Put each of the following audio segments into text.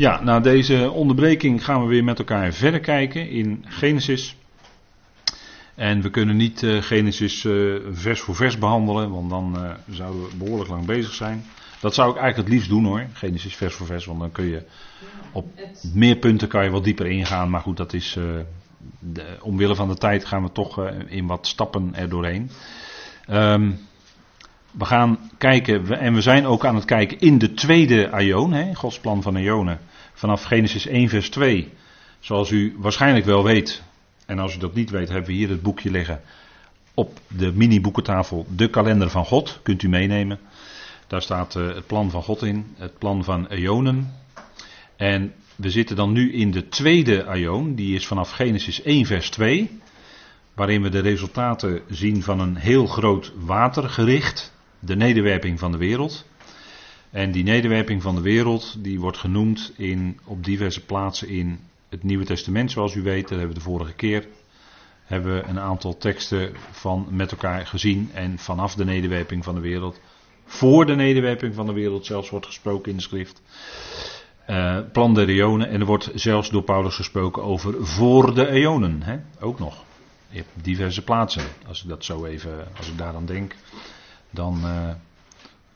Ja, na deze onderbreking gaan we weer met elkaar verder kijken in Genesis. En we kunnen niet uh, Genesis uh, vers voor vers behandelen, want dan uh, zouden we behoorlijk lang bezig zijn. Dat zou ik eigenlijk het liefst doen hoor, Genesis vers voor vers, want dan kun je op meer punten kan je wat dieper ingaan. Maar goed, dat is de, omwille van de tijd gaan we toch in wat stappen er doorheen. Um, we gaan kijken, en we zijn ook aan het kijken in de tweede Aion, Gods plan van Aionen, vanaf Genesis 1 vers 2. Zoals u waarschijnlijk wel weet, en als u dat niet weet, hebben we hier het boekje liggen op de mini-boekentafel, de kalender van God, kunt u meenemen. Daar staat uh, het plan van God in, het plan van Aionen. En we zitten dan nu in de tweede Aion, die is vanaf Genesis 1 vers 2, waarin we de resultaten zien van een heel groot watergericht de nederwerping van de wereld. En die nederwerping van de wereld, die wordt genoemd in, op diverse plaatsen in het Nieuwe Testament, zoals u weet. Daar hebben we de vorige keer hebben we een aantal teksten van met elkaar gezien. En vanaf de nederwerping van de wereld, voor de nederwerping van de wereld zelfs wordt gesproken in de schrift. Uh, plan der eonen. En er wordt zelfs door Paulus gesproken over voor de eonen. Hè? Ook nog. Je diverse plaatsen. Als ik dat zo even, als ik daar aan denk dan uh,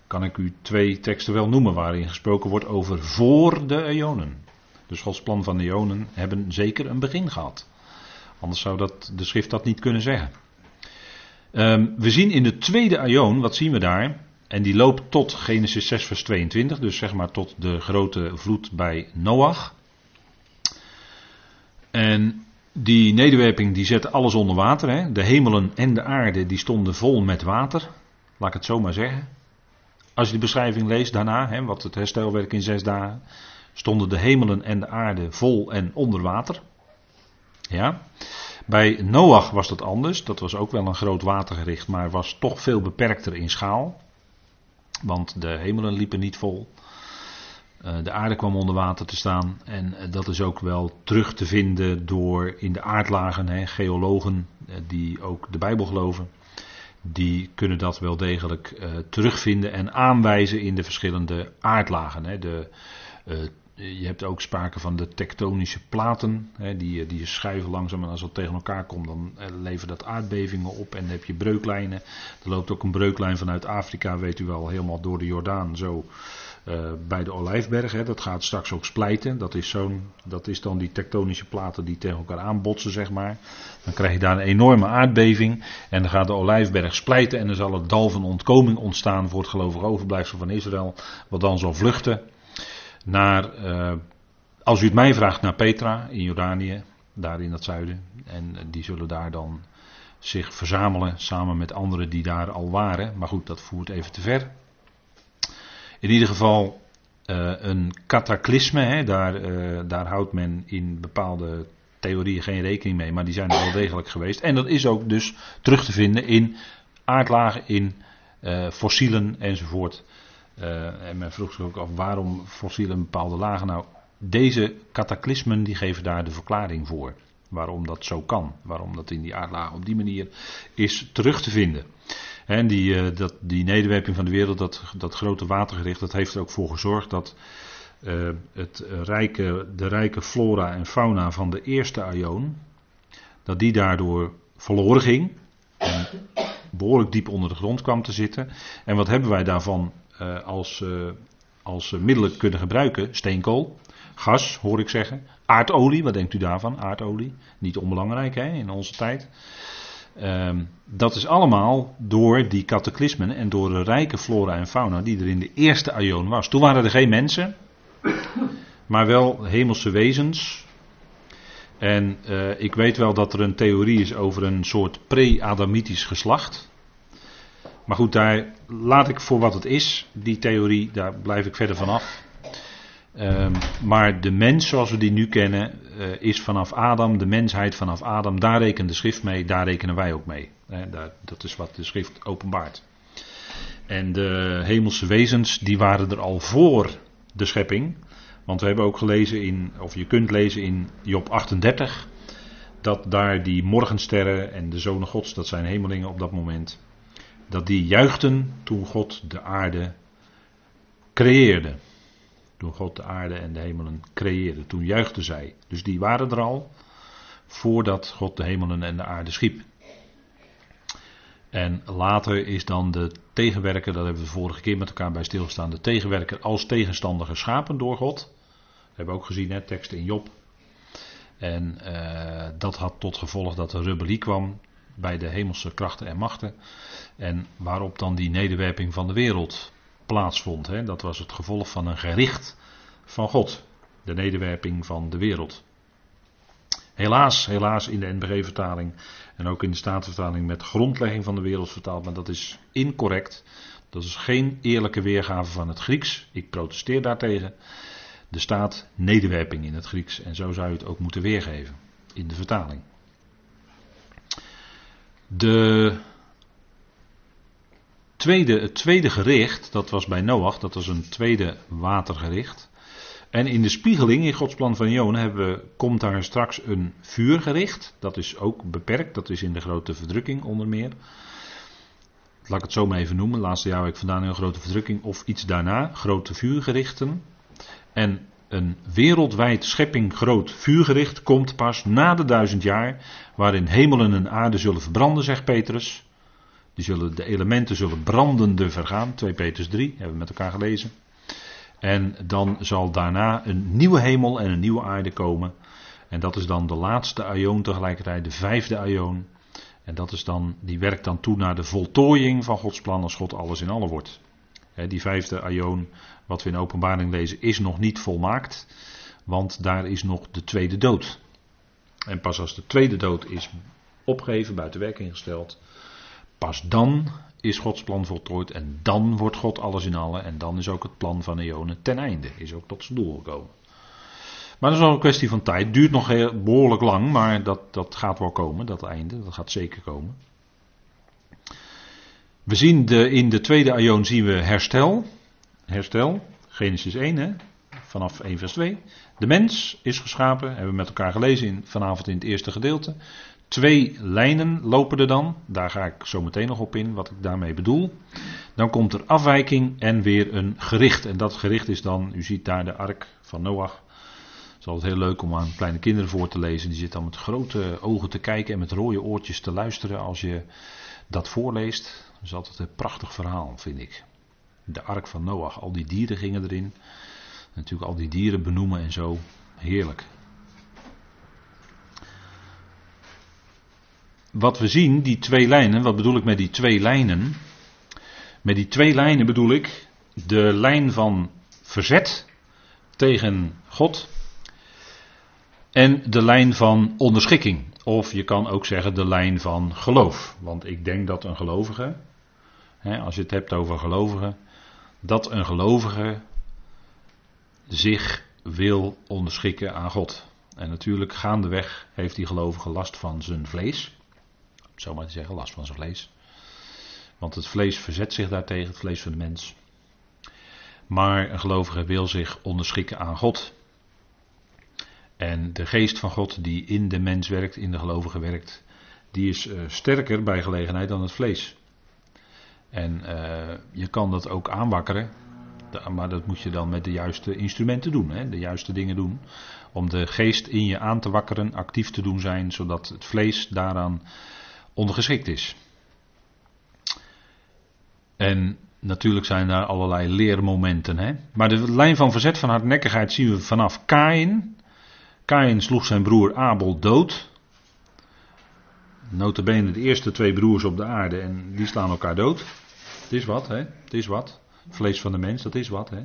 kan ik u twee teksten wel noemen waarin gesproken wordt over voor de eonen. Dus Gods plan van de eonen hebben zeker een begin gehad. Anders zou dat, de schrift dat niet kunnen zeggen. Um, we zien in de tweede aion, wat zien we daar? En die loopt tot Genesis 6 vers 22, dus zeg maar tot de grote vloed bij Noach. En die nederwerping die zette alles onder water. Hè? De hemelen en de aarde die stonden vol met water. Laat ik het zo maar zeggen. Als je de beschrijving leest daarna, hè, wat het herstelwerk in zes dagen, stonden de hemelen en de aarde vol en onder water. Ja. Bij Noach was dat anders. Dat was ook wel een groot watergericht, maar was toch veel beperkter in schaal. Want de hemelen liepen niet vol. Eh, de aarde kwam onder water te staan. En eh, dat is ook wel terug te vinden door in de aardlagen, hè, geologen eh, die ook de Bijbel geloven die kunnen dat wel degelijk uh, terugvinden en aanwijzen in de verschillende aardlagen. Hè. De, uh, je hebt ook sprake van de tektonische platen, hè, die, die schuiven langzaam en als dat tegen elkaar komt, dan uh, levert dat aardbevingen op en dan heb je breuklijnen. Er loopt ook een breuklijn vanuit Afrika, weet u wel, helemaal door de Jordaan zo uh, bij de Olijfberg. Hè, dat gaat straks ook splijten. Dat is, zo'n, dat is dan die tektonische platen die tegen elkaar aanbotsen, zeg maar. Dan krijg je daar een enorme aardbeving. En dan gaat de Olijfberg splijten. En dan zal het dal van ontkoming ontstaan voor het gelovige overblijfsel van Israël. Wat dan zal vluchten naar, uh, als u het mij vraagt, naar Petra in Jordanië. Daar in het zuiden. En die zullen daar dan zich verzamelen samen met anderen die daar al waren. Maar goed, dat voert even te ver. In ieder geval uh, een cataclysme, hè, daar, uh, daar houdt men in bepaalde theorieën geen rekening mee, maar die zijn er wel degelijk geweest. En dat is ook dus terug te vinden in aardlagen, in uh, fossielen enzovoort. en men vroeg zich ook af waarom fossielen bepaalde lagen. Nou, deze cataclysmen die geven daar de verklaring voor. Waarom dat zo kan. Waarom dat in die aardlagen op die manier is terug te vinden. En die, uh, dat, die nederwerping van de wereld, dat, dat grote watergericht, dat heeft er ook voor gezorgd dat uh, het rijke, de rijke flora en fauna van de eerste aion, dat die daardoor verloren ging. En behoorlijk diep onder de grond kwam te zitten. En wat hebben wij daarvan uh, als, als middelen kunnen gebruiken? Steenkool, gas, hoor ik zeggen. Aardolie, wat denkt u daarvan? Aardolie, niet onbelangrijk hè, in onze tijd. Um, dat is allemaal door die cataclysmen en door de rijke flora en fauna die er in de eerste aion was. Toen waren er geen mensen, maar wel hemelse wezens. En uh, ik weet wel dat er een theorie is over een soort pre-Adamitisch geslacht. Maar goed, daar laat ik voor wat het is. Die theorie, daar blijf ik verder vanaf. Um, maar de mens zoals we die nu kennen uh, is vanaf Adam, de mensheid vanaf Adam, daar rekent de schrift mee, daar rekenen wij ook mee. Dat is wat de schrift openbaart. En de hemelse wezens, die waren er al voor de schepping. Want we hebben ook gelezen in, of je kunt lezen in Job 38, dat daar die morgensterren en de zonen gods, dat zijn hemelingen op dat moment, dat die juichten toen God de aarde creëerde. Toen God de aarde en de hemelen creëerde. Toen juichten zij. Dus die waren er al voordat God de hemelen en de aarde schiep. En later is dan de tegenwerker, dat hebben we de vorige keer met elkaar bij stilgestaan, de tegenwerker als tegenstander geschapen door God. Dat hebben we ook gezien, hè, teksten in Job. En uh, dat had tot gevolg dat er rebellie kwam bij de hemelse krachten en machten. En waarop dan die nederwerping van de wereld plaatsvond. Hè. Dat was het gevolg van een gericht van God. De nederwerping van de wereld. Helaas, helaas in de NBG-vertaling en ook in de Statenvertaling met grondlegging van de wereld vertaald, maar dat is incorrect. Dat is geen eerlijke weergave van het Grieks. Ik protesteer daartegen. Er staat nederwerping in het Grieks en zo zou je het ook moeten weergeven in de vertaling. De tweede, het tweede gericht, dat was bij Noach, dat was een tweede watergericht. En in de spiegeling in Gods plan van Joon hebben we, komt daar straks een vuurgericht. Dat is ook beperkt, dat is in de grote verdrukking onder meer. Laat ik het zo maar even noemen. Laatste jaar heb ik vandaan een grote verdrukking of iets daarna. Grote vuurgerichten. En een wereldwijd schepping groot vuurgericht komt pas na de duizend jaar. Waarin hemelen en aarde zullen verbranden, zegt Petrus. Die zullen, de elementen zullen brandende vergaan. 2 Petrus 3, hebben we met elkaar gelezen. En dan zal daarna een nieuwe hemel en een nieuwe aarde komen. En dat is dan de laatste aion tegelijkertijd, de vijfde aion. En dat is dan, die werkt dan toe naar de voltooiing van Gods plan als God alles in alle wordt. die vijfde aion, wat we in openbaring lezen, is nog niet volmaakt. Want daar is nog de tweede dood. En pas als de tweede dood is opgegeven, buiten werking gesteld, pas dan is Gods plan voltooid en dan wordt God alles in alle en dan is ook het plan van Eonen ten einde, is ook tot zijn doel gekomen. Maar dat is wel een kwestie van tijd, duurt nog heel, behoorlijk lang, maar dat, dat gaat wel komen, dat einde, dat gaat zeker komen. We zien de, in de tweede Aion zien we herstel, herstel, Genesis 1 hè, vanaf 1 vers 2. De mens is geschapen, hebben we met elkaar gelezen in, vanavond in het eerste gedeelte. Twee lijnen lopen er dan. Daar ga ik zo meteen nog op in, wat ik daarmee bedoel. Dan komt er afwijking en weer een gericht. En dat gericht is dan, u ziet daar de ark van Noach. Het is altijd heel leuk om aan kleine kinderen voor te lezen. Die zitten dan met grote ogen te kijken en met rode oortjes te luisteren als je dat voorleest. Dat is altijd een prachtig verhaal, vind ik. De ark van Noach, al die dieren gingen erin. Natuurlijk al die dieren benoemen en zo. Heerlijk. Wat we zien, die twee lijnen, wat bedoel ik met die twee lijnen? Met die twee lijnen bedoel ik de lijn van verzet tegen God en de lijn van onderschikking. Of je kan ook zeggen de lijn van geloof. Want ik denk dat een gelovige, hè, als je het hebt over gelovigen, dat een gelovige zich wil onderschikken aan God. En natuurlijk gaandeweg heeft die gelovige last van zijn vlees zomaar te zeggen, last van zijn vlees. Want het vlees verzet zich daartegen, het vlees van de mens. Maar een gelovige wil zich onderschikken aan God. En de geest van God die in de mens werkt, in de gelovige werkt, die is uh, sterker bij gelegenheid dan het vlees. En uh, je kan dat ook aanwakkeren, maar dat moet je dan met de juiste instrumenten doen, hè, de juiste dingen doen. Om de geest in je aan te wakkeren, actief te doen zijn, zodat het vlees daaraan ondergeschikt is. En natuurlijk zijn daar allerlei leermomenten. Hè? Maar de lijn van verzet van hardnekkigheid zien we vanaf Kain. Kain sloeg zijn broer Abel dood. Notabene de eerste twee broers op de aarde en die slaan elkaar dood. Het is wat, hè? Het is wat. Vlees van de mens, dat is wat, hè?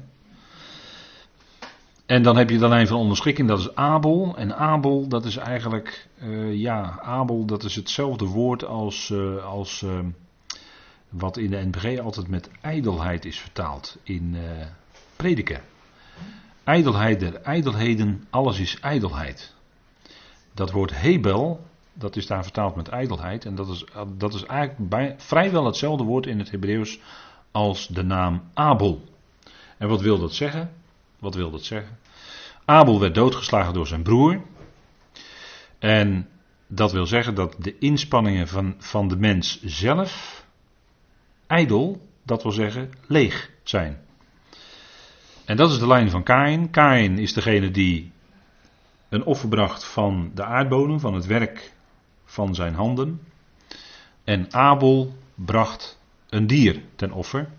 En dan heb je de lijn van onderschikking, dat is Abel. En Abel, dat is eigenlijk, uh, ja, Abel, dat is hetzelfde woord als, uh, als uh, wat in de NBG altijd met ijdelheid is vertaald in prediken. Ijdelheid der ijdelheden, alles is ijdelheid. Dat woord Hebel, dat is daar vertaald met ijdelheid. En dat is, dat is eigenlijk bij, vrijwel hetzelfde woord in het Hebreeuws als de naam Abel. En wat wil dat zeggen? Wat wil dat zeggen? Abel werd doodgeslagen door zijn broer. En dat wil zeggen dat de inspanningen van, van de mens zelf ijdel, dat wil zeggen leeg zijn. En dat is de lijn van Kain. Kain is degene die een offer bracht van de aardbodem, van het werk van zijn handen. En Abel bracht een dier ten offer.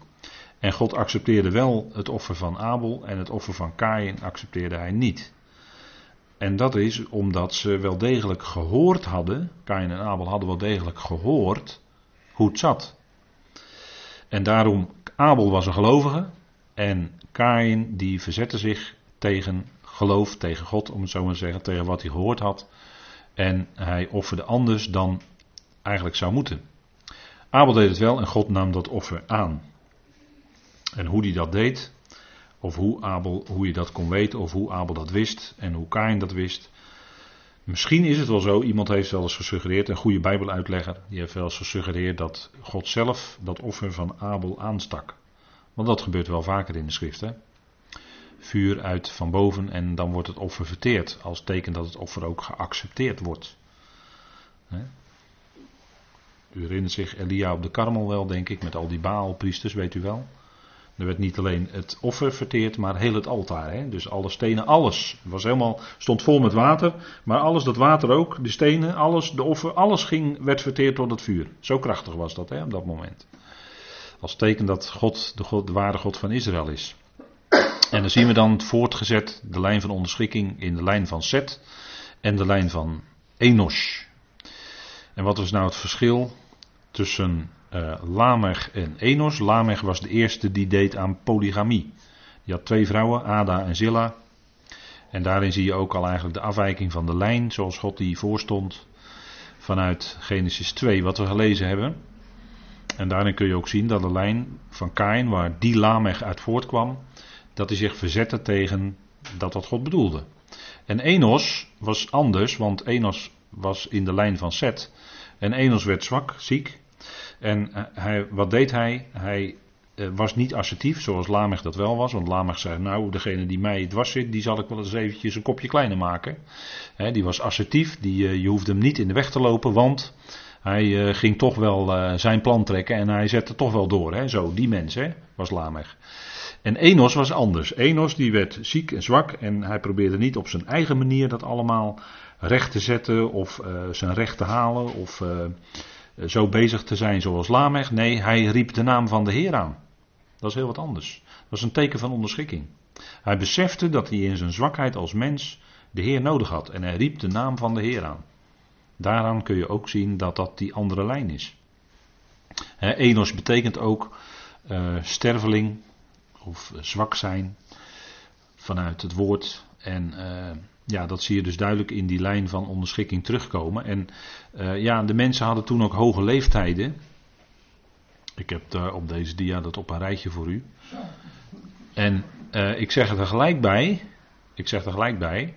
En God accepteerde wel het offer van Abel en het offer van Kain accepteerde hij niet. En dat is omdat ze wel degelijk gehoord hadden, Kain en Abel hadden wel degelijk gehoord hoe het zat. En daarom, Abel was een gelovige en Kain die verzette zich tegen geloof, tegen God, om het zo maar te zeggen, tegen wat hij gehoord had. En hij offerde anders dan eigenlijk zou moeten. Abel deed het wel en God nam dat offer aan. En hoe hij dat deed, of hoe, Abel, hoe je dat kon weten, of hoe Abel dat wist en hoe Kain dat wist. Misschien is het wel zo, iemand heeft wel eens gesuggereerd, een goede Bijbeluitlegger, die heeft wel eens gesuggereerd dat God zelf dat offer van Abel aanstak. Want dat gebeurt wel vaker in de schrift. Hè? Vuur uit van boven en dan wordt het offer verteerd, als teken dat het offer ook geaccepteerd wordt. U herinnert zich Elia op de Karmel wel, denk ik, met al die Baalpriesters, weet u wel. Er werd niet alleen het offer verteerd, maar heel het altaar. Hè? Dus alle stenen, alles. Het was helemaal, stond vol met water. Maar alles, dat water ook, de stenen, alles, de offer, alles ging, werd verteerd door het vuur. Zo krachtig was dat hè, op dat moment. Als teken dat God de, God ware God van Israël is. En dan zien we dan voortgezet de lijn van onderschikking in de lijn van Set en de lijn van Enos. En wat was nou het verschil tussen uh, Lamech en Enos. Lamech was de eerste die deed aan polygamie. Die had twee vrouwen, Ada en Zilla. En daarin zie je ook al eigenlijk de afwijking van de lijn, zoals God die voorstond vanuit Genesis 2, wat we gelezen hebben. En daarin kun je ook zien dat de lijn van Kain, waar die Lamech uit voortkwam, dat hij zich verzette tegen dat wat God bedoelde. En Enos was anders, want Enos was in de lijn van Seth. En Enos werd zwak, ziek. En eh, hij, wat deed hij? Hij uh, was niet assertief, zoals Lamech dat wel was. Want Lamech zei, nou, degene die mij dwars zit, die zal ik wel eens eventjes een kopje kleiner maken. Die was assertief, die, uh, je hoefde hem niet in de weg te lopen, want hij ging toch wel zijn plan trekken en hij zette toch wel door. Zo, die mens hè, was Lamech. En Enos was anders. Enos die werd ziek en zwak en hij probeerde niet op zijn eigen manier dat allemaal recht te zetten of zijn recht te halen of zo bezig te zijn zoals Lamech. Nee, hij riep de naam van de Heer aan. Dat is heel wat anders. Dat is een teken van onderschikking. Hij besefte dat hij in zijn zwakheid als mens de Heer nodig had. En hij riep de naam van de Heer aan. Daaraan kun je ook zien dat dat die andere lijn is. Enos betekent ook uh, sterveling of zwak zijn vanuit het woord. En ja, dat zie je dus duidelijk in die lijn van onderschikking terugkomen. En uh, ja, de mensen hadden toen ook hoge leeftijden. Ik heb daar op deze dia dat op een rijtje voor u. En uh, ik zeg er gelijk bij, ik zeg er gelijk bij,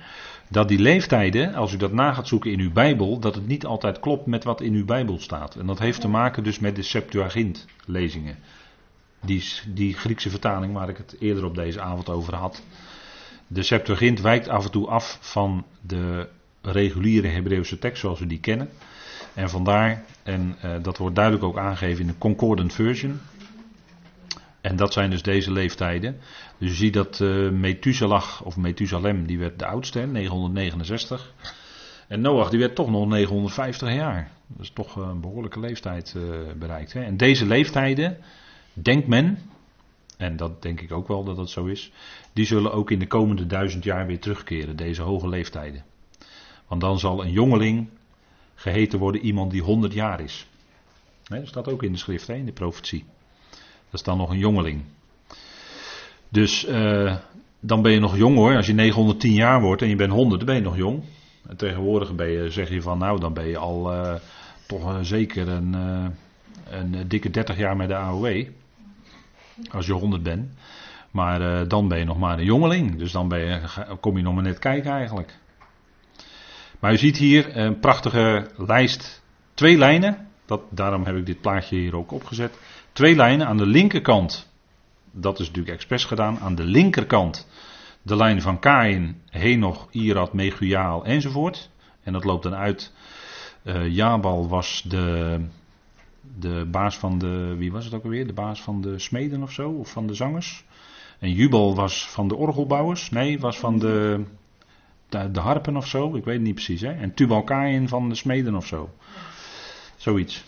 dat die leeftijden, als u dat na gaat zoeken in uw Bijbel, dat het niet altijd klopt met wat in uw Bijbel staat. En dat heeft te maken dus met de Septuagint lezingen. Die, die Griekse vertaling waar ik het eerder op deze avond over had. De Septuagint wijkt af en toe af van de reguliere Hebreeuwse tekst zoals we die kennen. En vandaar, en uh, dat wordt duidelijk ook aangegeven in de Concordant Version. En dat zijn dus deze leeftijden. Dus je ziet dat uh, Methuselah of Methusalem, die werd de oudste, 969. En Noach, die werd toch nog 950 jaar. Dat is toch een behoorlijke leeftijd bereikt. Hè? En deze leeftijden, denkt men, en dat denk ik ook wel dat dat zo is, die zullen ook in de komende duizend jaar weer terugkeren, deze hoge leeftijden. Want dan zal een jongeling geheten worden iemand die 100 jaar is. dat staat ook in de schrift, in de profetie. Dat is dan nog een jongeling. Dus uh, dan ben je nog jong hoor. Als je 910 jaar wordt en je bent 100, dan ben je nog jong. En tegenwoordig ben je, zeg je van nou, dan ben je al uh, toch uh, zeker een, een dikke 30 jaar met de AOW. Als je 100 bent. Maar uh, dan ben je nog maar een jongeling. Dus dan ben je, kom je nog maar net kijken eigenlijk. Maar u ziet hier een prachtige lijst. Twee lijnen. Dat, daarom heb ik dit plaatje hier ook opgezet. Twee lijnen aan de linkerkant. Dat is natuurlijk expres gedaan. Aan de linkerkant de lijn van Kain, Henoch, Irad, Meguiaal enzovoort. En dat loopt dan uit. Uh, Jabal was de, de baas van de. Wie was het ook alweer? De baas van de smeden of zo? Of van de zangers? En Jubal was van de orgelbouwers. Nee, was van de, de, de harpen of zo. Ik weet het niet precies. Hè? En Tubal-Kain van de smeden of zo. Zoiets.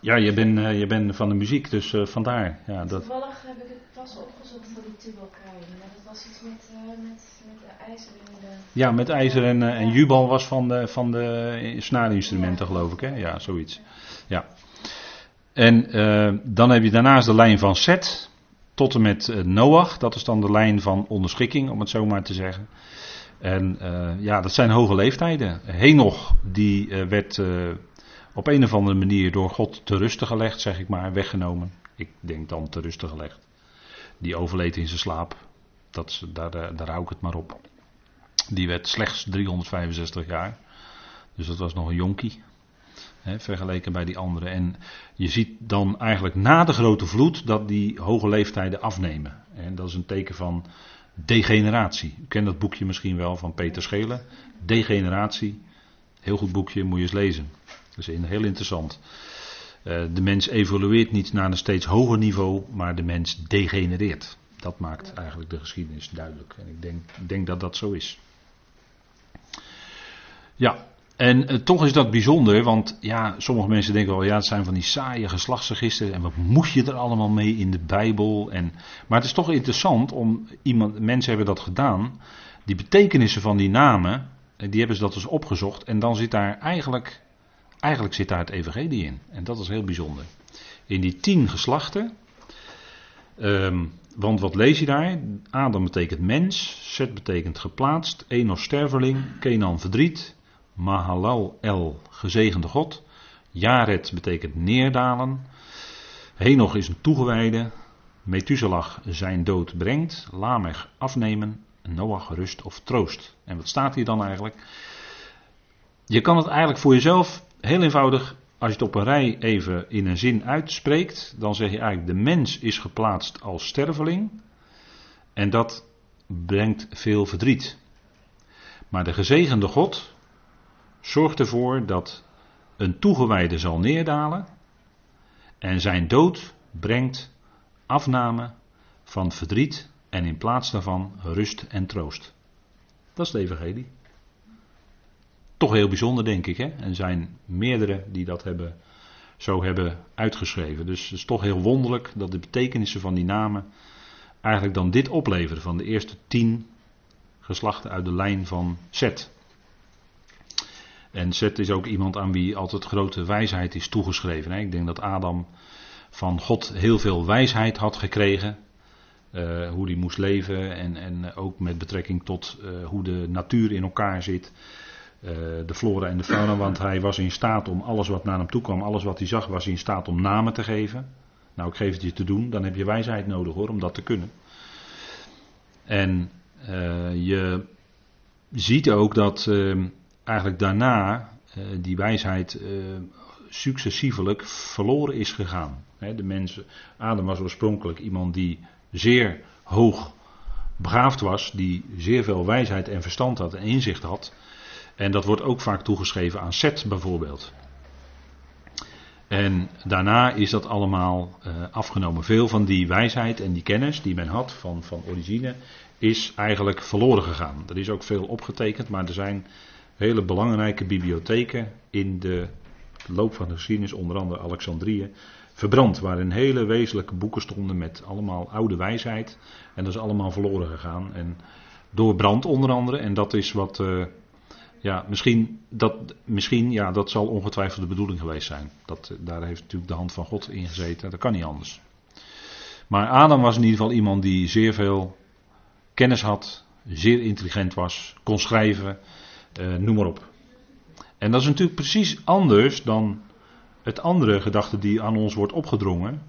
Ja, je bent, uh, je bent van de muziek, dus uh, vandaar. Ja, dat... Toevallig heb ik het pas opgezocht voor die. Maar dat was iets met, uh, met, met de ijzer en de... Ja, met ijzer en, en Jubal was van de, van de snaarinstrumenten, geloof ik. Hè? Ja, zoiets. Ja. En dan heb je daarnaast de lijn van Seth tot en met Noach. Dat is dan de lijn van onderschikking, om het zo maar te zeggen. En ja, dat zijn hoge leeftijden. Henoch, die werd op een of andere manier door God te rusten gelegd, zeg ik maar, weggenomen. Ik denk dan te rusten gelegd. Die overleed in zijn slaap. Dat, daar, eh, daar hou ik het maar op. Die werd slechts 365 jaar. Dus dat was nog een jonkie. Vergeleken bij die anderen. En je ziet dan eigenlijk na de grote vloed dat die hoge leeftijden afnemen. En dat is een teken van degeneratie. U kent dat boekje misschien wel van Peter Schelen. Degeneratie. Heel goed boekje, moet je eens lezen. Dat is heel interessant. Uh, de mens evolueert niet naar een steeds hoger niveau, maar de mens degenereert. Dat maakt eigenlijk de geschiedenis duidelijk. En ik denk, denk dat dat zo is. Ja, en uh, toch is dat bijzonder, want ja, sommige mensen denken wel, ja, het zijn van die saaie geslachtsregisters en wat moet je er allemaal mee in de Bijbel? En, maar het is toch interessant om iemand, mensen hebben dat gedaan, die betekenissen van die namen, die hebben ze dat dus opgezocht en dan zit daar eigenlijk Eigenlijk zit daar het evangelie in. En dat is heel bijzonder. In die tien geslachten. Um, want wat lees je daar? Adam betekent mens. Zet betekent geplaatst. Enos sterveling. Kenan verdriet. Mahalal el gezegende God. Jared betekent neerdalen. Henoch is een toegewijde. Methuselah zijn dood brengt. Lamech afnemen. Noach rust of troost. En wat staat hier dan eigenlijk? Je kan het eigenlijk voor jezelf heel eenvoudig, als je het op een rij even in een zin uitspreekt, dan zeg je eigenlijk: de mens is geplaatst als sterveling. En dat brengt veel verdriet. Maar de gezegende God zorgt ervoor dat een toegewijde zal neerdalen. En zijn dood brengt afname van verdriet en in plaats daarvan rust en troost. Dat is de evangelie toch heel bijzonder, denk ik. Hè? En zijn meerdere die dat hebben, zo hebben uitgeschreven. Dus het is toch heel wonderlijk dat de betekenissen van die namen eigenlijk dan dit opleveren van de eerste tien geslachten uit de lijn van Zet. En Zet is ook iemand aan wie altijd grote wijsheid is toegeschreven. Ik denk dat Adam van God heel veel wijsheid had gekregen. Uh, hoe hij moest leven en, ook met betrekking tot uh, hoe de natuur in elkaar zit. Eh, de flora en de fauna, want hij was in staat om alles wat naar hem toe kwam, alles wat hij zag, was in staat om namen te geven. Nou, ik geef het je te doen, dan heb je wijsheid nodig hoor, om dat te kunnen. En je ziet ook dat uh, eigenlijk daarna uh, die wijsheid successievelijk verloren is gegaan. de mensen, Adam was oorspronkelijk iemand die zeer hoog begaafd was, die zeer veel wijsheid en verstand had en inzicht had. En dat wordt ook vaak toegeschreven aan Seth bijvoorbeeld. En daarna is dat allemaal uh, afgenomen. Veel van die wijsheid en die kennis die men had van, van origine is eigenlijk verloren gegaan. Er is ook veel opgetekend, maar er zijn hele belangrijke bibliotheken in de loop van de geschiedenis, onder andere Alexandrië, verbrand. Waarin hele wezenlijke boeken stonden met allemaal oude wijsheid. En dat is allemaal verloren gegaan. En door brand onder andere. En dat is wat. Uh, ja, misschien, dat, misschien, ja, dat zal ongetwijfeld de bedoeling geweest zijn. Dat, daar heeft natuurlijk de hand van God in gezeten. Dat kan niet anders. Maar Adam was in ieder geval iemand die zeer veel kennis had, zeer intelligent was, kon schrijven, eh, noem maar op. En dat is natuurlijk precies anders dan het andere gedachte die aan ons wordt opgedrongen.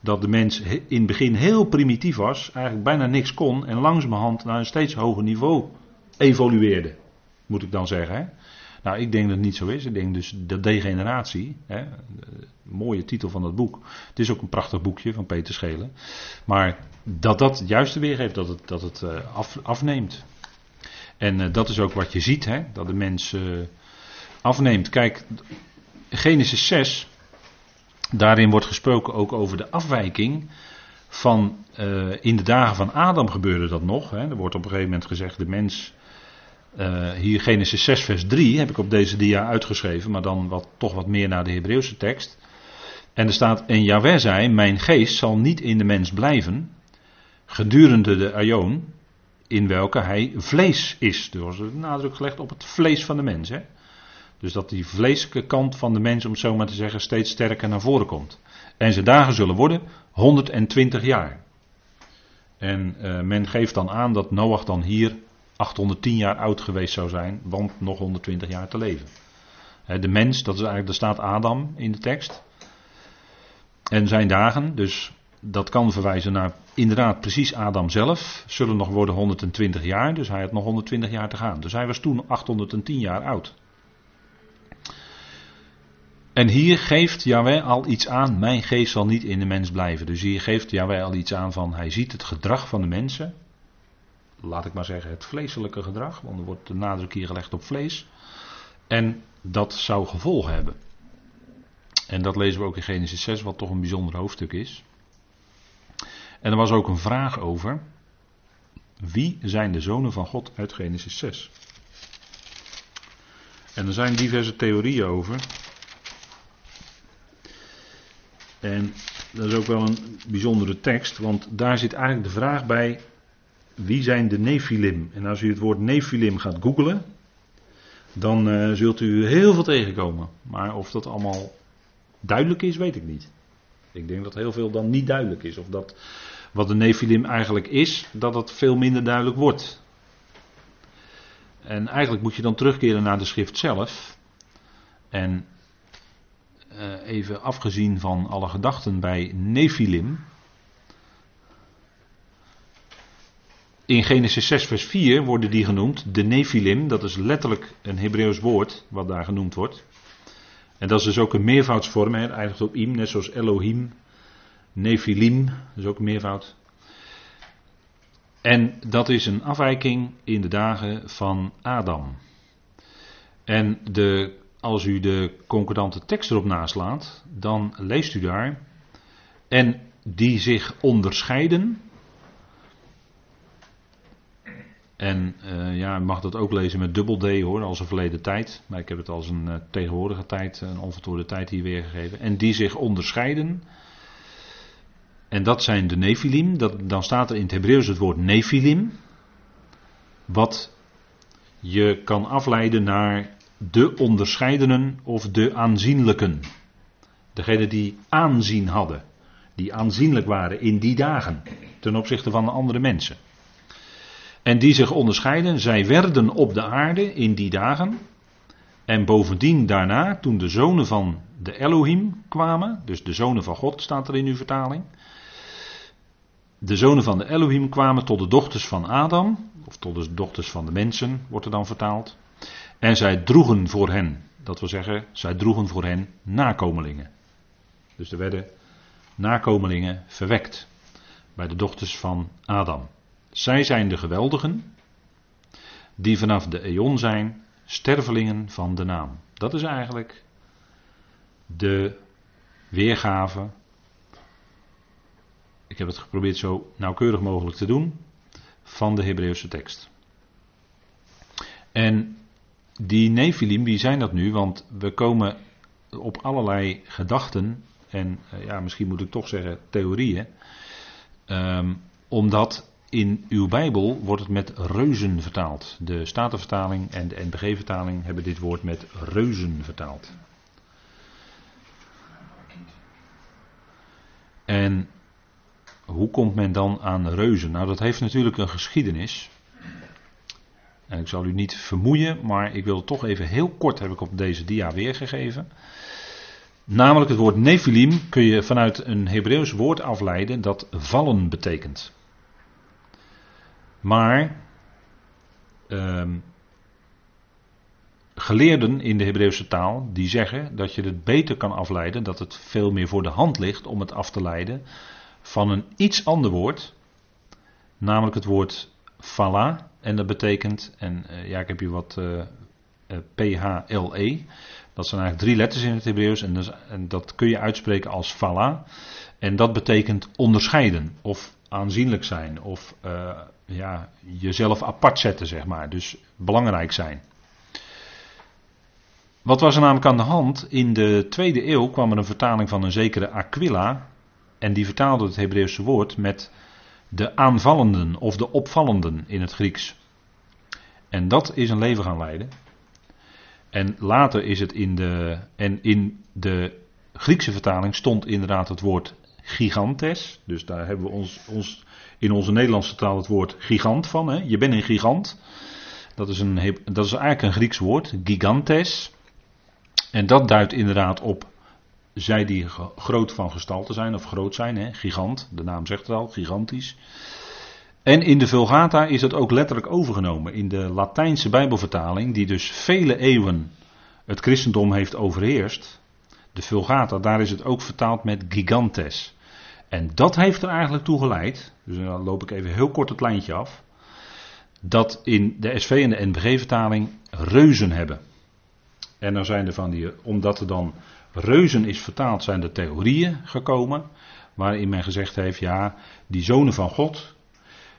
Dat de mens in het begin heel primitief was, eigenlijk bijna niks kon en langzamerhand naar een steeds hoger niveau evolueerde moet ik dan zeggen. Hè? Nou, ik denk dat het niet zo is. Ik denk dus de degeneratie, hè, de mooie titel van het boek. Het is ook een prachtig boekje van Peter Schelen. Maar dat dat juiste weergeeft, dat het, dat het uh, af, afneemt. En uh, dat is ook wat je ziet, hè, dat de mens uh, afneemt. Kijk, Genesis 6, daarin wordt gesproken ook over de afwijking van uh, in de dagen van Adam gebeurde dat nog. Hè. Er wordt op een gegeven moment gezegd, de mens, hier Genesis 6 vers 3 heb ik op deze dia uitgeschreven, maar dan wat, toch wat meer naar de Hebreeuwse tekst. En er staat, en Yahweh zei, mijn geest zal niet in de mens blijven, gedurende de aion, in welke hij vlees is. Er wordt nadruk gelegd op het vlees van de mens. Hè? Dus dat die vleeselijke kant van de mens, om het zo maar te zeggen, steeds sterker naar voren komt. En zijn dagen zullen worden 120 jaar. En uh, men geeft dan aan dat Noach dan hier 810 jaar oud geweest zou zijn, want nog 120 jaar te leven. de mens, dat is eigenlijk, daar staat Adam in de tekst. En zijn dagen, dus dat kan verwijzen naar inderdaad precies Adam zelf, zullen nog worden 120 jaar, dus hij had nog 120 jaar te gaan. Dus hij was toen 810 jaar oud. En hier geeft Yahweh al iets aan, mijn geest zal niet in de mens blijven. Dus hier geeft Yahweh al iets aan van, hij ziet het gedrag van de mensen. Laat ik maar zeggen het vleeselijke gedrag, want er wordt de nadruk hier gelegd op vlees. En dat zou gevolgen hebben. En dat lezen we ook in Genesis 6, wat toch een bijzonder hoofdstuk is. En er was ook een vraag over. Wie zijn de zonen van God uit Genesis 6? En er zijn diverse theorieën over. En dat is ook wel een bijzondere tekst, want daar zit eigenlijk de vraag bij: wie zijn de Nephilim? En als u het woord Nephilim gaat googlen, dan uh, zult u heel veel tegenkomen. Maar of dat allemaal duidelijk is, weet ik niet. Ik denk dat heel veel dan niet duidelijk is. Of dat wat de Nephilim eigenlijk is, dat het veel minder duidelijk wordt. En eigenlijk moet je dan terugkeren naar de schrift zelf. En uh, even afgezien van alle gedachten bij Nephilim. In Genesis 6, vers 4 worden die genoemd, de Nephilim, dat is letterlijk een Hebreeuws woord wat daar genoemd wordt. En dat is dus ook een meervoudsvorm, hè, eindigt op im, net zoals Elohim, Nephilim, dat is ook meervoud. En dat is een afwijking in de dagen van Adam. En de als u de concordante tekst erop naslaat, dan leest u daar. En die zich onderscheiden. En uh, ja, mag dat ook lezen met dubbel D hoor, als een verleden tijd. Maar ik heb het als een uh, tegenwoordige tijd, een onvertoorde tijd hier weergegeven. En die zich onderscheiden. En dat zijn de Nephilim. Dat, dan staat er in het Hebreeuws het woord Nephilim. Wat je kan afleiden naar de onderscheidenen of de aanzienlijken. Degene die aanzien hadden, die aanzienlijk waren in die dagen ten opzichte van de andere mensen. En die zich onderscheiden, zij werden op de aarde in die dagen. En bovendien daarna, toen de zonen van de Elohim kwamen, dus de zonen van God staat er in uw vertaling. De zonen van de Elohim kwamen tot de dochters van Adam, of tot de dochters van de mensen, wordt er dan vertaald. En zij droegen voor hen, dat wil zeggen, zij droegen voor hen nakomelingen. Dus er werden nakomelingen verwekt bij de dochters van Adam. Zij zijn de geweldigen, die vanaf de eon zijn, stervelingen van de naam. Dat is eigenlijk de weergave. Ik heb het geprobeerd zo nauwkeurig mogelijk te doen van de Hebreeuwse tekst. En die Nephilim, wie zijn dat nu? Want we komen op allerlei gedachten, en eh, ja, misschien moet ik toch zeggen theorieën, um, omdat in uw Bijbel wordt het met reuzen vertaald. De Statenvertaling en de NBG-vertaling hebben dit woord met reuzen vertaald. En hoe komt men dan aan reuzen? Nou, dat heeft natuurlijk een geschiedenis. En ik zal u niet vermoeien, maar ik wil toch even heel kort heb ik op deze dia weergegeven. Namelijk het woord Nephilim kun je vanuit een Hebreeuws woord afleiden dat vallen betekent. Maar ehm, geleerden in de Hebreeuwse taal die zeggen dat je het beter kan afleiden, dat het veel meer voor de hand ligt om het af te leiden van een iets ander woord, namelijk het woord fala. En dat betekent, en uh, ja, ik heb hier wat uh, uh, PHLE. Dat zijn eigenlijk drie letters in het Hebreeuws en, en, dat kun je uitspreken als fala. En dat betekent onderscheiden of aanzienlijk zijn of ja, jezelf apart zetten, zeg maar. Dus belangrijk zijn. Wat was er namelijk aan de hand? In de tweede eeuw kwam er een vertaling van een zekere Aquila. En die vertaalde het Hebreeuwse woord met de aanvallenden of de opvallenden in het Grieks. En dat is een leven gaan leiden. En later is het in de. En in de Griekse vertaling stond inderdaad het woord gigantes. Dus daar hebben we ons, ons in onze Nederlandse taal het woord gigant van. Hè? Je bent een gigant. Dat is, een, dat is eigenlijk een Grieks woord, gigantes. En dat duidt inderdaad op zij die groot van gestalte zijn of groot zijn, hè? gigant, de naam zegt het al, gigantisch. En in de Vulgata is dat ook letterlijk overgenomen. In de Latijnse Bijbelvertaling, die dus vele eeuwen het christendom heeft overheerst, de Vulgata, daar is het ook vertaald met gigantes. En dat heeft er eigenlijk toe geleid, dus dan loop ik even heel kort het lijntje af, dat in de SV en de NBG-vertaling reuzen hebben. En dan zijn er van die, omdat er dan reuzen is vertaald, zijn er theorieën gekomen. Waarin men gezegd heeft, ja, die zonen van God,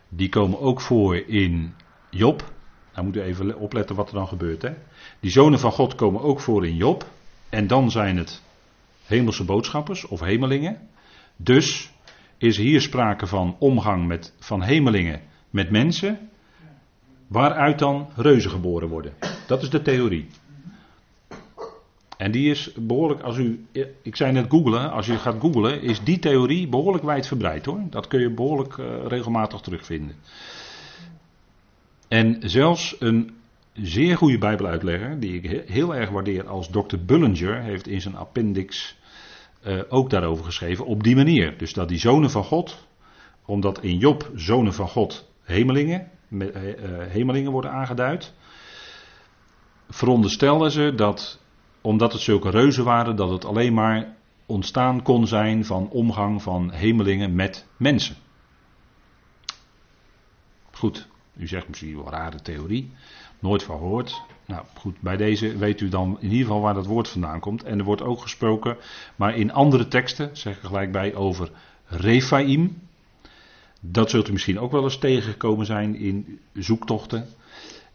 die komen ook voor in Job. Nou moet u even opletten wat er dan gebeurt. Hè? Die zonen van God komen ook voor in Job. En dan zijn het hemelse boodschappers of hemelingen. Dus is hier sprake van omgang met, van hemelingen met mensen. Waaruit dan reuzen geboren worden. Dat is de theorie. En die is behoorlijk, als u, ik zei net googlen, als je gaat googlen, is die theorie behoorlijk wijdverbreid hoor. Dat kun je behoorlijk uh, regelmatig terugvinden. En zelfs een zeer goede Bijbeluitlegger, die ik heel erg waardeer als Dr. Bullinger, heeft in zijn appendix uh, ook daarover geschreven, op die manier. Dus dat die zonen van God, omdat in Job zonen van God hemelingen, hemelingen worden aangeduid, veronderstellen ze dat omdat het zulke reuzen waren, dat het alleen maar ontstaan kon zijn van omgang van hemelingen met mensen. Goed, u zegt misschien wel rare theorie, nooit van gehoord. Nou goed, bij deze weet u dan in ieder geval waar dat woord vandaan komt. En er wordt ook gesproken, maar in andere teksten, zeg ik gelijk bij, over Rephaim. Dat zult u misschien ook wel eens tegengekomen zijn in zoektochten.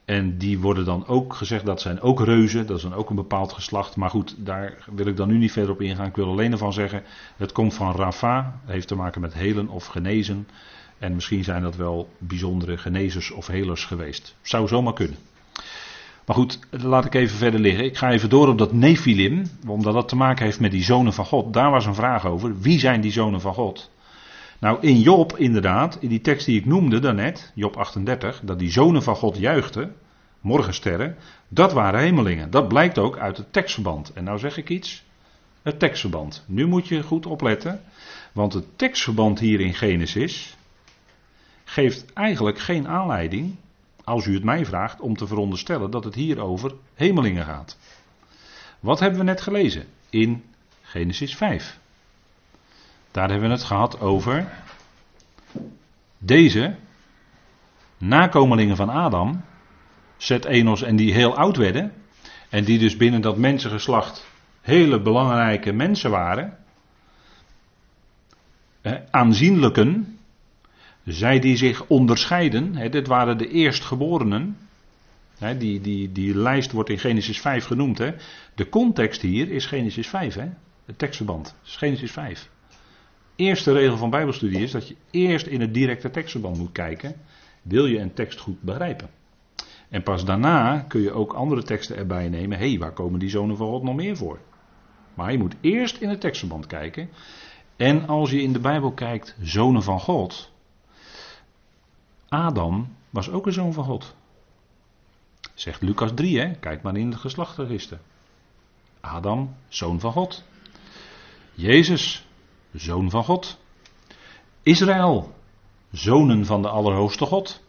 En die worden dan ook gezegd, dat zijn ook reuzen, dat is dan ook een bepaald geslacht. Maar goed, daar wil ik dan nu niet verder op ingaan. Ik wil alleen ervan zeggen, het komt van Rafa, heeft te maken met helen of genezen. En misschien zijn dat wel bijzondere genezers of helers geweest. Zou zomaar kunnen. Maar goed, laat ik even verder liggen. Ik ga even door op dat Nephilim, omdat dat te maken heeft met die zonen van God. Daar was een vraag over. Wie zijn die zonen van God? Nou, in Job inderdaad, in die tekst die ik noemde daarnet, Job 38, dat die zonen van God juichten, morgensterren, dat waren hemelingen. Dat blijkt ook uit het tekstverband. En nou zeg ik iets, het tekstverband. Nu moet je goed opletten, want het tekstverband hier in Genesis geeft eigenlijk geen aanleiding, als u het mij vraagt, om te veronderstellen dat het hier over hemelingen gaat. Wat hebben we net gelezen in Genesis 5? Daar hebben we het gehad over deze nakomelingen van Adam, Zet Enos en die heel oud werden, en die dus binnen dat mensengeslacht hele belangrijke mensen waren, aanzienlijken, zij die zich onderscheiden, hè, dit waren de eerstgeborenen, hè, die, die, die lijst wordt in Genesis 5 genoemd. Hè. De context hier is Genesis 5, hè, het tekstverband, is Genesis 5 eerste regel van Bijbelstudie is dat je eerst in het directe tekstverband moet kijken. Wil je een tekst goed begrijpen? En pas daarna kun je ook andere teksten erbij nemen. Hé, hey, waar komen die zonen van God nog meer voor? Maar je moet eerst in het tekstverband kijken. En als je in de Bijbel kijkt, zonen van God. Adam was ook een zoon van God. Zegt Lucas 3, hè? kijk maar in het geslachtregister. Adam, zoon van God. Jezus, zoon van God. Israël, zonen van de Allerhoogste God.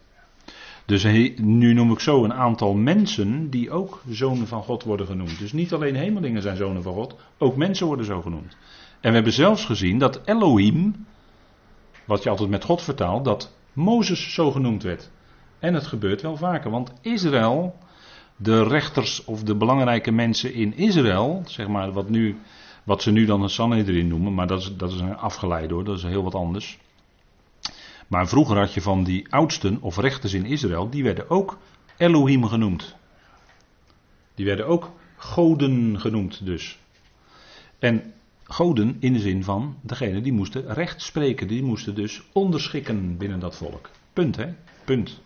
Dus nu noem ik zo een aantal mensen die ook zonen van God worden genoemd. Dus niet alleen hemelingen zijn zonen van God, ook mensen worden zo genoemd. En we hebben zelfs gezien dat Elohim, wat je altijd met God vertaalt, dat Mozes zo genoemd werd. En het gebeurt wel vaker, want Israël, de rechters of de belangrijke mensen in Israël, zeg maar wat nu Wat ze nu dan het Sanhedrin noemen, maar dat is, dat is afgeleid hoor, dat is heel wat anders. Maar vroeger had je van die oudsten of rechters in Israël, die werden ook Elohim genoemd. Die werden ook goden genoemd dus. En goden in de zin van degene die moesten recht spreken, die moesten dus onderschikken binnen dat volk. Punt hè, punt.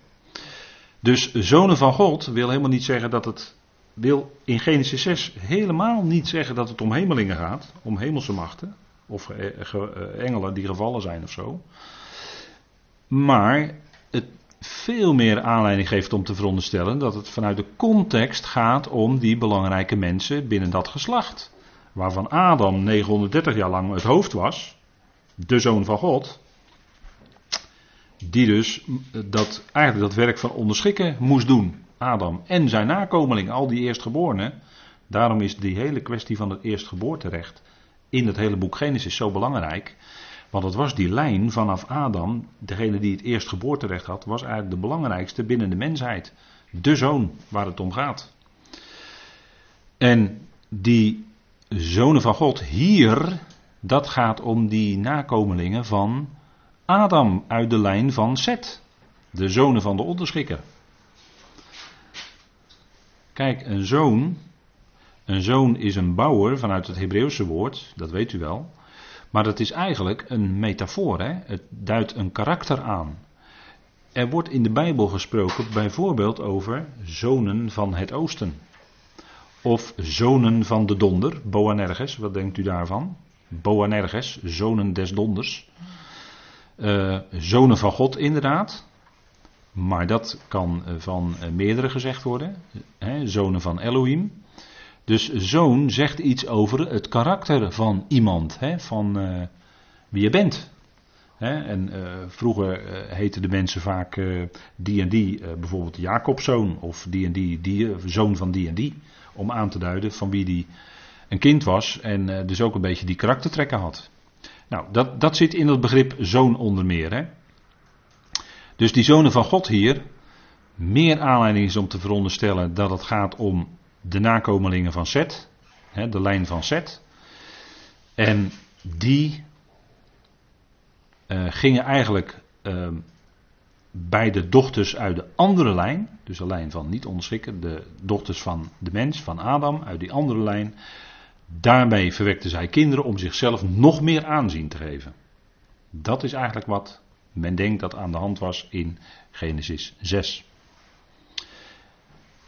Dus zonen van God wil helemaal niet zeggen dat het, wil in Genesis 6 helemaal niet zeggen dat het om hemelingen gaat, om hemelse machten, of eh, engelen die gevallen zijn of zo. Maar het veel meer aanleiding geeft om te veronderstellen dat het vanuit de context gaat om die belangrijke mensen binnen dat geslacht. Waarvan Adam 930 jaar lang het hoofd was, de zoon van God. Die dus dat, eigenlijk dat werk van onderschikken moest doen. Adam en zijn nakomeling, al die eerstgeborenen. Daarom is die hele kwestie van het eerstgeboorterecht in het hele boek Genesis zo belangrijk. Want het was die lijn vanaf Adam, degene die het eerstgeboorterecht had, was eigenlijk de belangrijkste binnen de mensheid. De zoon waar het om gaat. En die zonen van God hier, dat gaat om die nakomelingen van Adam uit de lijn van Seth. De zonen van de onderschikker. Kijk, een zoon. Een zoon is een bouwer vanuit het Hebreeuwse woord, dat weet u wel. Maar dat is eigenlijk een metafoor. Hè? Het duidt een karakter aan. Er wordt in de Bijbel gesproken bijvoorbeeld over zonen van het oosten. Of zonen van de donder, Boanerges, wat denkt u daarvan? Boanerges, zonen des donders. Uh, zonen van God inderdaad. Maar dat kan eh, van eh, meerdere gezegd worden. Hè, zonen van Elohim. Dus zoon zegt iets over het karakter van iemand, hè, van uh, wie je bent. Hè, en vroeger uh, heten de mensen vaak die en die, bijvoorbeeld Jacobzoon of die en die, die zoon van die en die. Om aan te duiden van wie die een kind was en dus ook een beetje die karaktertrekken had. Nou, dat, dat zit in het begrip zoon onder meer. Hè. Dus die zonen van God hier, meer aanleiding is om te veronderstellen dat het gaat om de nakomelingen van Seth, de lijn van Seth. En die uh, gingen eigenlijk uh, bij de dochters uit de andere lijn, dus de lijn van niet onderschikken, de dochters van de mens, van Adam, uit die andere lijn. Daarmee verwekten zij kinderen om zichzelf nog meer aanzien te geven. Dat is eigenlijk wat men denkt dat aan de hand was in Genesis 6.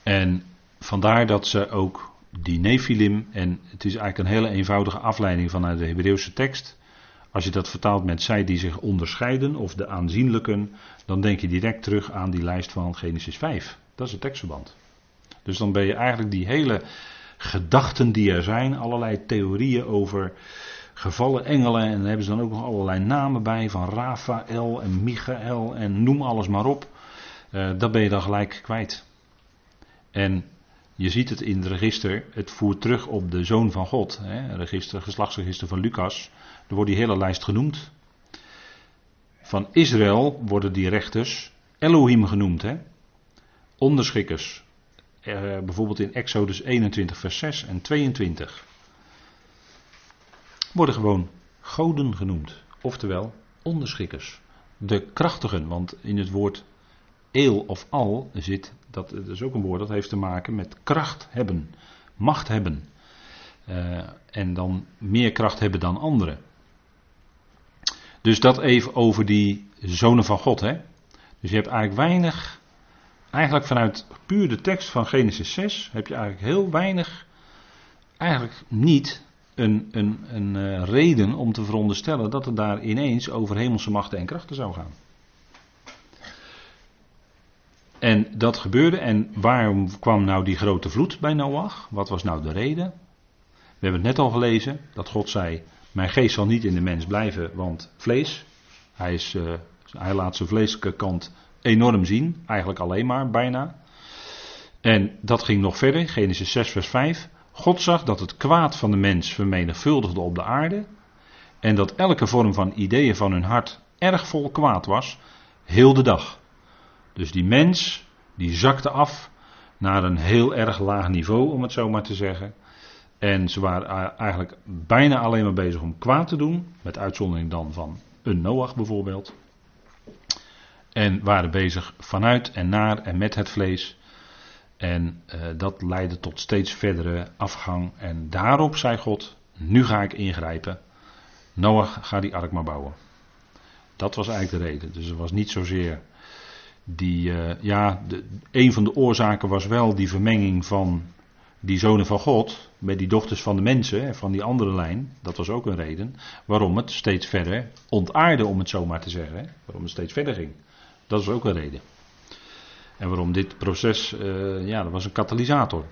En Vandaar dat ze ook die Nephilim, en het is eigenlijk een hele eenvoudige afleiding vanuit de Hebreeuwse tekst. Als je dat vertaalt met zij die zich onderscheiden of de aanzienlijken, dan denk je direct terug aan die lijst van Genesis 5. Dat is het tekstverband. Dus dan ben je eigenlijk die hele gedachten die er zijn, allerlei theorieën over gevallen engelen, en daar hebben ze dan ook nog allerlei namen bij, van Raphaël en Michael en noem alles maar op. Uh, dat ben je dan gelijk kwijt. En je ziet het in het register, het voert terug op de Zoon van God, hè, register, geslachtsregister van Lucas. Er wordt die hele lijst genoemd. Van Israël worden die rechters Elohim genoemd, hè? onderschikkers. Eh, bijvoorbeeld in Exodus 21, vers 6 en 22. Worden gewoon goden genoemd, oftewel onderschikkers. De krachtigen, want in het woord eel of al zit, dat, is ook een woord dat heeft te maken met kracht hebben, macht hebben. Uh, en dan meer kracht hebben dan anderen. Dus dat even over die zonen van God. Hè? Dus je hebt eigenlijk weinig, eigenlijk vanuit puur de tekst van Genesis 6, heb je eigenlijk heel weinig, eigenlijk niet een, een, een uh, reden om te veronderstellen dat het daar ineens over hemelse machten en krachten zou gaan. En dat gebeurde. En waarom kwam nou die grote vloed bij Noach? Wat was nou de reden? We hebben het net al gelezen dat God zei: Mijn geest zal niet in de mens blijven, want vlees. Hij, is, hij laat zijn vleeselijke kant enorm zien, eigenlijk alleen maar, bijna. En dat ging nog verder, Genesis 6, vers 5. God zag dat het kwaad van de mens vermenigvuldigde op de aarde. En dat elke vorm van ideeën van hun hart erg vol kwaad was, heel de dag. Dus die mens, die zakte af naar een heel erg laag niveau, om het zo maar te zeggen. En ze waren eigenlijk bijna alleen maar bezig om kwaad te doen. Met uitzondering dan van een Noach bijvoorbeeld. En waren bezig vanuit en naar en met het vlees. En uh, dat leidde tot steeds verdere afgang. En daarop zei God: Nu ga ik ingrijpen. Noach, ga die ark maar bouwen. Dat was eigenlijk de reden. Dus het was niet zozeer die. Uh, ja, de, een van de oorzaken was wel die vermenging van die zonen van God. met die dochters van de mensen, van die andere lijn. Dat was ook een reden. Waarom het steeds verder ontaarde, om het zo maar te zeggen. Waarom het steeds verder ging. Dat is ook een reden. En waarom dit proces, uh, ja, dat was een katalysator.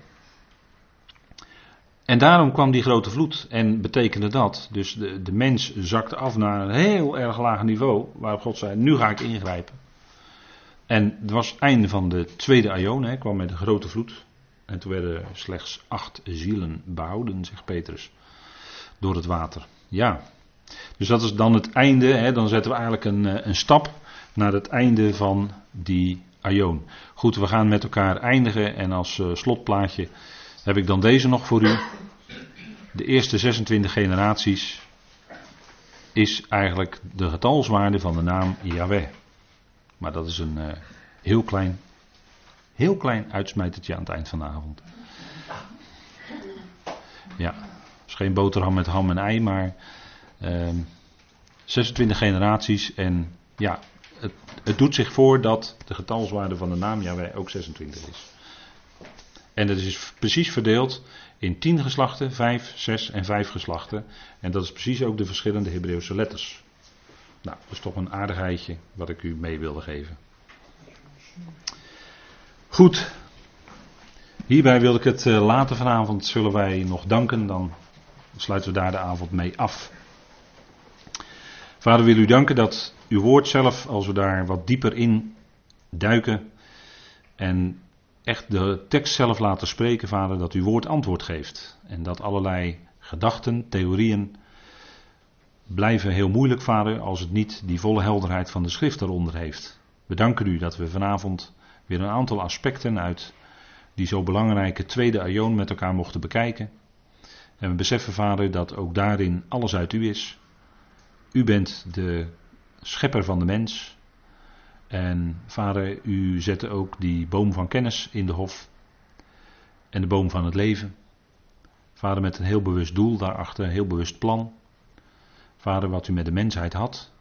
En daarom kwam die grote vloed. En betekende dat, dus de, de mens zakte af naar een heel erg laag niveau, waarop God zei, nu ga ik ingrijpen. En het was het einde van de tweede aion, kwam met een grote vloed. En toen werden slechts acht zielen behouden, zegt Petrus, door het water. Ja, dus dat is dan het einde, hè, dan zetten we eigenlijk een, eh, een stap naar het einde van die Goed, we gaan met elkaar eindigen en als uh, slotplaatje heb ik dan deze nog voor u. De eerste 26 generaties is eigenlijk de getalswaarde van de naam Yahweh. Maar dat is een uh, heel klein, heel klein uitsmijtertje aan het eind van de avond. Ja, is geen boterham met ham en ei, maar uh, ehm, 26 generaties en ja, het, het, doet zich voor dat de getalswaarde van de naam Yahweh ook 26 is. En dat is precies verdeeld in 10 geslachten, 5, 6 en 5 geslachten. En dat is precies ook de verschillende Hebreeuwse letters. Nou, dat is toch een aardigheidje wat ik u mee wilde geven. Goed. Hierbij wil ik het uh, later vanavond zullen wij nog danken. Dan sluiten we daar de avond mee af. Vader, wil u danken dat uw woord zelf, als we daar wat dieper in duiken en echt de tekst zelf laten spreken, vader, dat uw woord antwoord geeft. En dat allerlei gedachten, theorieën blijven heel moeilijk, vader, als het niet die volle helderheid van de schrift eronder heeft. We danken u dat we vanavond weer een aantal aspecten uit die zo belangrijke tweede aion met elkaar mochten bekijken. En we beseffen, vader, dat ook daarin alles uit u is. U bent de schepper van de mens. En vader, u zette ook die boom van kennis in de hof. En de boom van het leven. Vader, met een heel bewust doel daarachter, een heel bewust plan. Vader, wat u met de mensheid had.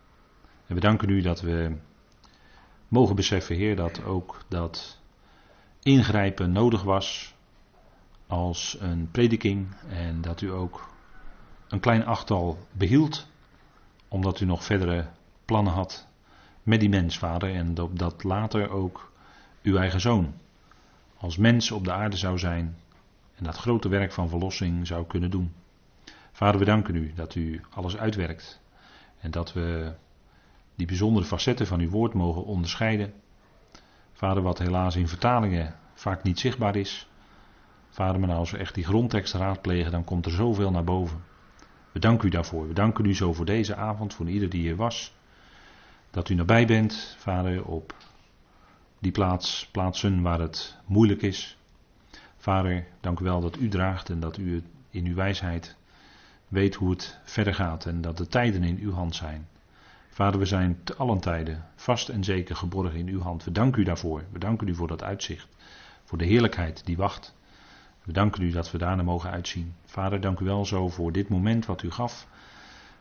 En we danken u dat we mogen beseffen, Heer, dat ook dat ingrijpen nodig was als een prediking. En dat u ook een klein achttal behield, omdat u nog verdere plannen had met die mens, vader. En dat later ook uw eigen zoon als mens op de aarde zou zijn en dat grote werk van verlossing zou kunnen doen. Vader, we danken u dat u alles uitwerkt en dat we die bijzondere facetten van uw woord mogen onderscheiden. Vader, wat helaas in vertalingen vaak niet zichtbaar is. Vader, maar als we echt die grondtekst raadplegen, dan komt er zoveel naar boven. We danken u daarvoor. We danken u zo voor deze avond, voor ieder die hier was. Dat u nabij bent, vader, op die plaats, plaatsen waar het moeilijk is. Vader, dank u wel dat u draagt en dat u in uw wijsheid weet hoe het verder gaat en dat de tijden in uw hand zijn. Vader, we zijn te allen tijden vast en zeker geborgen in uw hand. We danken u daarvoor. We danken u voor dat uitzicht, voor de heerlijkheid die wacht. We danken u dat we daarna mogen uitzien. Vader, dank u wel zo voor dit moment wat u gaf.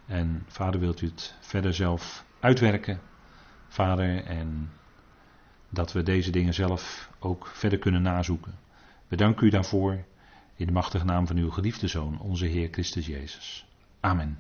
En vader, wilt u het verder zelf uitwerken, Vader, en dat we deze dingen zelf ook verder kunnen nazoeken. We u daarvoor in de machtige naam van uw geliefde Zoon, onze Heer Christus Jezus. Amen.